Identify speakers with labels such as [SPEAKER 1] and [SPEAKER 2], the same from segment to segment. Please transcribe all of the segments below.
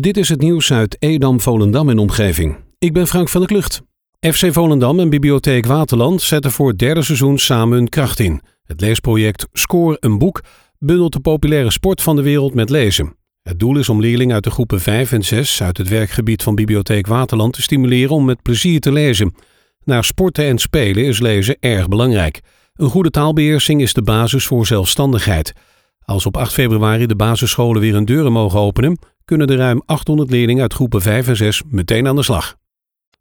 [SPEAKER 1] Dit is het nieuws uit Edam, Volendam en omgeving. Ik ben Frank van der Klucht. FC Volendam en Bibliotheek Waterland zetten voor het derde seizoen samen hun kracht in. Het leesproject Score een boek bundelt de populaire sport van de wereld met lezen. Het doel is om leerlingen uit de groepen 5 en 6 uit het werkgebied van Bibliotheek Waterland te stimuleren om met plezier te lezen. Naar sporten en spelen is lezen erg belangrijk. Een goede taalbeheersing is de basis voor zelfstandigheid. Als op 8 februari de basisscholen weer hun deuren mogen openen, kunnen de ruim 800 leerlingen uit groepen 5 en 6 meteen aan de slag.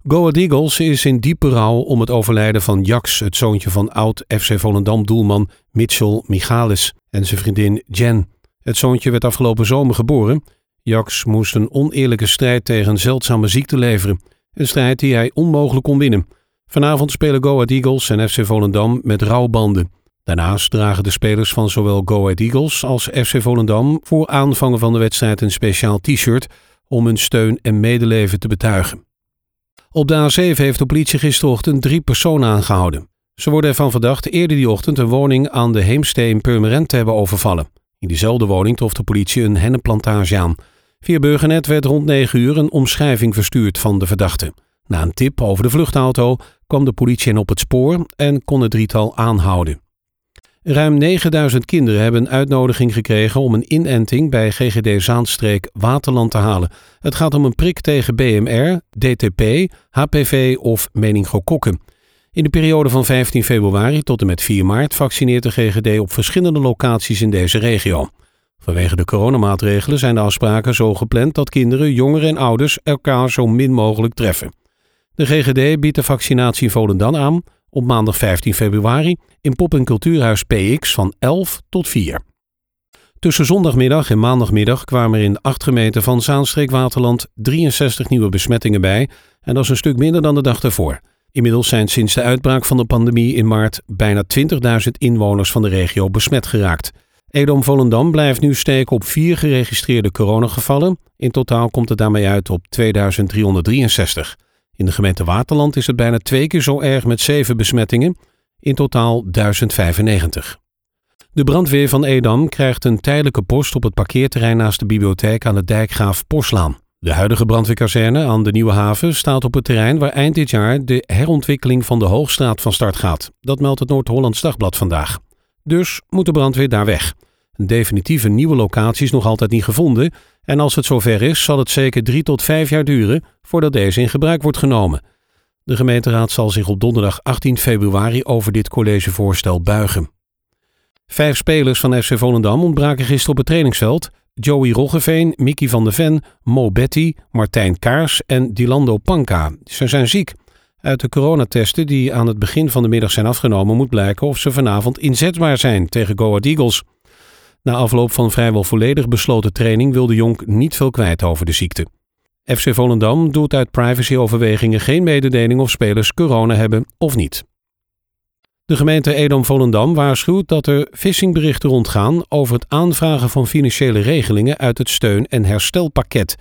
[SPEAKER 1] Go Ahead Eagles is in diepe rouw om het overlijden van Jax, het zoontje van oud FC Volendam-doelman Mitchell Michalis en zijn vriendin Jen. Het zoontje werd afgelopen zomer geboren. Jax moest een oneerlijke strijd tegen zeldzame ziekte leveren. Een strijd die hij onmogelijk kon winnen. Vanavond spelen Go Ahead Eagles en FC Volendam met rouwbanden. Daarnaast dragen de spelers van zowel Go Ahead Eagles als FC Volendam voor aanvangen van de wedstrijd een speciaal t-shirt om hun steun en medeleven te betuigen. Op de A7 heeft de politie gisterochtend drie personen aangehouden. Ze worden ervan verdacht eerder die ochtend een woning aan de Heemstee in Purmerend te hebben overvallen. In diezelfde woning trof de politie een hennenplantage aan. Via Burgernet werd rond 9 uur een omschrijving verstuurd van de verdachte. Na een tip over de vluchtauto kwam de politie hen op het spoor en kon het drietal aanhouden. Ruim 9000 kinderen hebben een uitnodiging gekregen om een inenting bij GGD Zaanstreek Waterland te halen. Het gaat om een prik tegen BMR, DTP, HPV of meningokokken. In de periode van 15 februari tot en met 4 maart vaccineert de GGD op verschillende locaties in deze regio. Vanwege de coronamaatregelen zijn de afspraken zo gepland dat kinderen, jongeren en ouders elkaar zo min mogelijk treffen. De GGD biedt de vaccinatie in Volendam aan op maandag 15 februari in Pop- en Cultuurhuis PX van 11 tot 4. Tussen zondagmiddag en maandagmiddag kwamen er in de acht gemeenten van Zaanstreek-Waterland 63 nieuwe besmettingen bij en dat is een stuk minder dan de dag ervoor. Inmiddels zijn sinds de uitbraak van de pandemie in maart bijna 20.000 inwoners van de regio besmet geraakt. Edom-Volendam blijft nu steken op vier geregistreerde coronagevallen. In totaal komt het daarmee uit op 2363. In de gemeente Waterland is het bijna twee keer zo erg met zeven besmettingen, in totaal 1095. De brandweer van Edam krijgt een tijdelijke post op het parkeerterrein naast de bibliotheek aan de Dijkgraaf Poslaan. De huidige brandweerkazerne aan de Nieuwe Haven staat op het terrein waar eind dit jaar de herontwikkeling van de Hoogstraat van start gaat. Dat meldt het Noord-Hollands Dagblad vandaag. Dus moet de brandweer daar weg. Definitieve nieuwe locatie is nog altijd niet gevonden en als het zover is zal het zeker drie tot vijf jaar duren voordat deze in gebruik wordt genomen. De gemeenteraad zal zich op donderdag 18 februari over dit collegevoorstel buigen. Vijf spelers van FC Volendam ontbraken gisteren op het trainingsveld. Joey Roggeveen, Mickey van de Ven, Mo Betty, Martijn Kaars en Dilando Panka. Ze zijn ziek. Uit de coronatesten die aan het begin van de middag zijn afgenomen moet blijken of ze vanavond inzetbaar zijn tegen Go Ahead Eagles. Na afloop van vrijwel volledig besloten training wilde Jonk niet veel kwijt over de ziekte. FC Volendam doet uit privacyoverwegingen geen mededeling of spelers corona hebben of niet. De gemeente Edam-Volendam waarschuwt dat er phissingberichten rondgaan over het aanvragen van financiële regelingen uit het steun- en herstelpakket.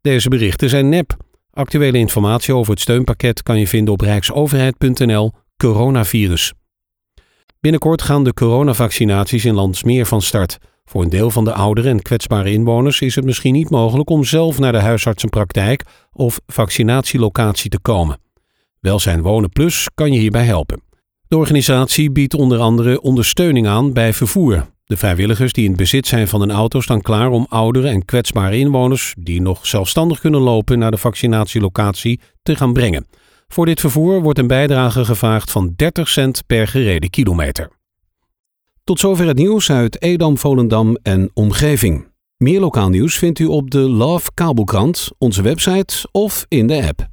[SPEAKER 1] Deze berichten zijn nep. Actuele informatie over het steunpakket kan je vinden op rijksoverheid.nl coronavirus. Binnenkort gaan de coronavaccinaties in Landsmeer van start. Voor een deel van de oudere en kwetsbare inwoners is het misschien niet mogelijk om zelf naar de huisartsenpraktijk of vaccinatielocatie te komen. Welzijn Wonen Plus kan je hierbij helpen. De organisatie biedt onder andere ondersteuning aan bij vervoer. De vrijwilligers die in bezit zijn van een auto staan klaar om oudere en kwetsbare inwoners die nog zelfstandig kunnen lopen naar de vaccinatielocatie te gaan brengen. Voor dit vervoer wordt een bijdrage gevraagd van 30 cent per gereden kilometer. Tot zover het nieuws uit Edam, Volendam en omgeving. Meer lokaal nieuws vindt u op de Love Kabelkrant, onze website of in de app.